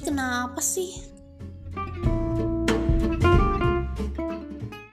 kenapa sih?